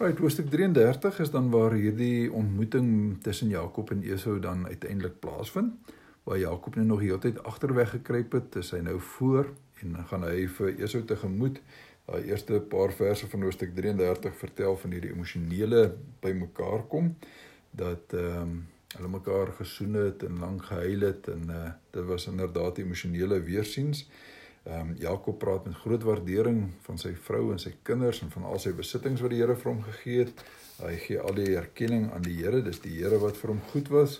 Right, hoofstuk 33 is dan waar hierdie ontmoeting tussen Jakob en Esau dan uiteindelik plaasvind. Waar Jakob net nog heeltyd agterweg gekruip het, is hy nou voor en dan gaan hy vir Esau tegemoet. Daai eerste paar verse van hoofstuk 33 vertel van hierdie emosionele bymekaar kom dat ehm um, hulle mekaar gesoen het en lank gehuil het en uh, dit was inderdaad emosionele weersiens. Ehm um, Jakob praat met groot waardering van sy vrou en sy kinders en van al sy besittings wat die Here vir hom gegee het. Hy gee al die erkenning aan die Here, dis die Here wat vir hom goed was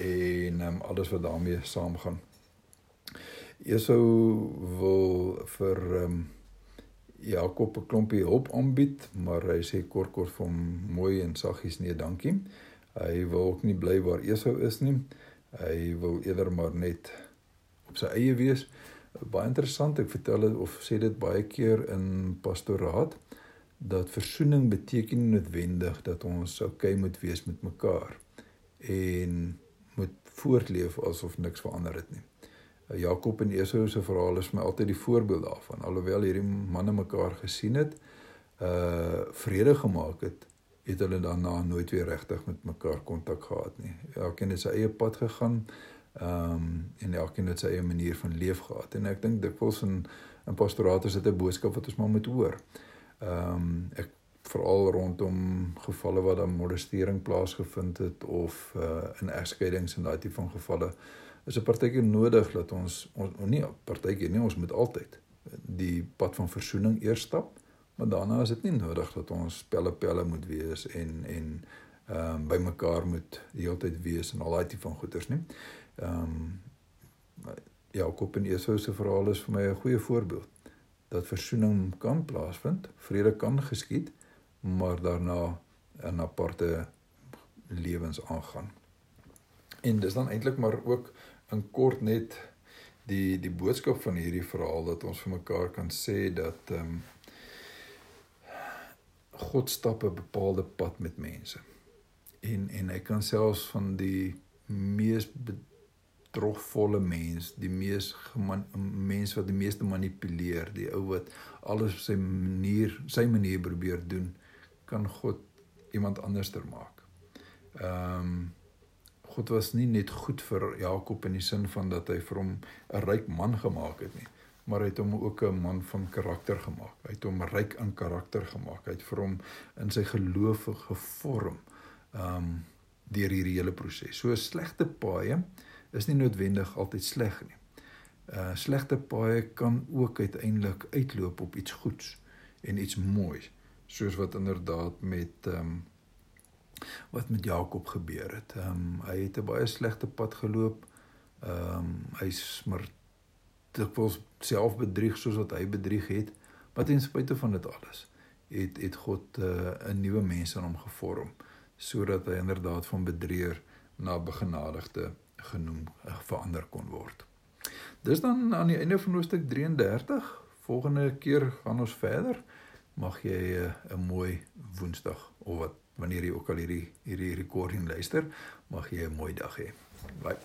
en ehm um, alles wat daarmee saamgaan. Esau wil vir ehm um, Jakob 'n klompie hulp aanbied, maar hy sê kort kort vir hom mooi en saggies nee, dankie. Hy wil ook nie bly waar Esau is nie. Hy wil eerder maar net op sy eie wees baie interessant. Ek vertel dit of sê dit baie keer in pastoraat dat versoening beteken noodwendig dat ons okay moet wees met mekaar en moet voortleef asof niks verander het nie. Jakob en Esau se verhaal is vir my altyd die voorbeeld daarvan. Alhoewel hierdie manne mekaar gesien het, uh vrede gemaak het, het hulle daarna nooit weer regtig met mekaar kontak gehad nie. Elkeen het sy eie pad gegaan. Ehm um, en elkeen het sy eie manier van leef gehad en ek dink dikwels in in pastoraat is dit 'n boodskap wat ons maar moet hoor. Ehm um, ek veral rondom gevalle waar daar molestering plaasgevind het of uh in egskeidings en daai tipe van gevalle is 'n partytjie nodig dat ons ons nie partytjie nie ons moet altyd die pad van verzoening eers stap maar daarna is dit nie nodig dat ons pelle pelle moet wees en en ehm um, by mekaar moet heeltyd wees en al daai tipe van goeters nie. Ehm um, Jakob en Esau se verhaal is vir my 'n goeie voorbeeld dat versoening kan plaasvind, vrede kan geskied, maar daarna 'n aparte lewens aangaan. En dis dan eintlik maar ook in kort net die die boodskap van hierdie verhaal dat ons vir mekaar kan sê dat ehm um, God stap 'n bepaalde pad met mense. En en hy kan selfs van die mees bedrogvolle mens, die mees mens wat die meeste manipuleer, die ou wat alles op sy manier, sy manier probeer doen, kan God iemand anderster maak. Ehm um, God was nie net goed vir Jakob in die sin van dat hy vir hom 'n ryk man gemaak het nie, maar hy het hom ook 'n man van karakter gemaak. Hy het hom ryk in karakter gemaak. Hy het vir hom in sy geloof gevorm. Ehm um, deur hierdie hele proses. So 'n slegte paai is nie noodwendig altyd sleg nie. Uh slegte paaie kan ook uiteindelik uitloop op iets goeds en iets moois, soos wat inderdaad met ehm um, wat met Jakob gebeur het. Ehm um, hy het 'n baie slegte pad geloop. Ehm um, hy's maar dikwels self bedrieg soos wat hy bedrieg het, maar ten spyte van dit alles het het God uh, 'n nuwe mens in hom gevorm sodat hy inderdaad van bedrieër na begenadigde genoem eh, verander kon word. Dis dan aan die einde van hoofstuk 33. Volgende keer gaan ons verder. Mag jy eh, 'n mooi Woensdag of wat wanneer jy ook al hierdie hierdie recording luister, mag jy 'n mooi dag hê. Bye.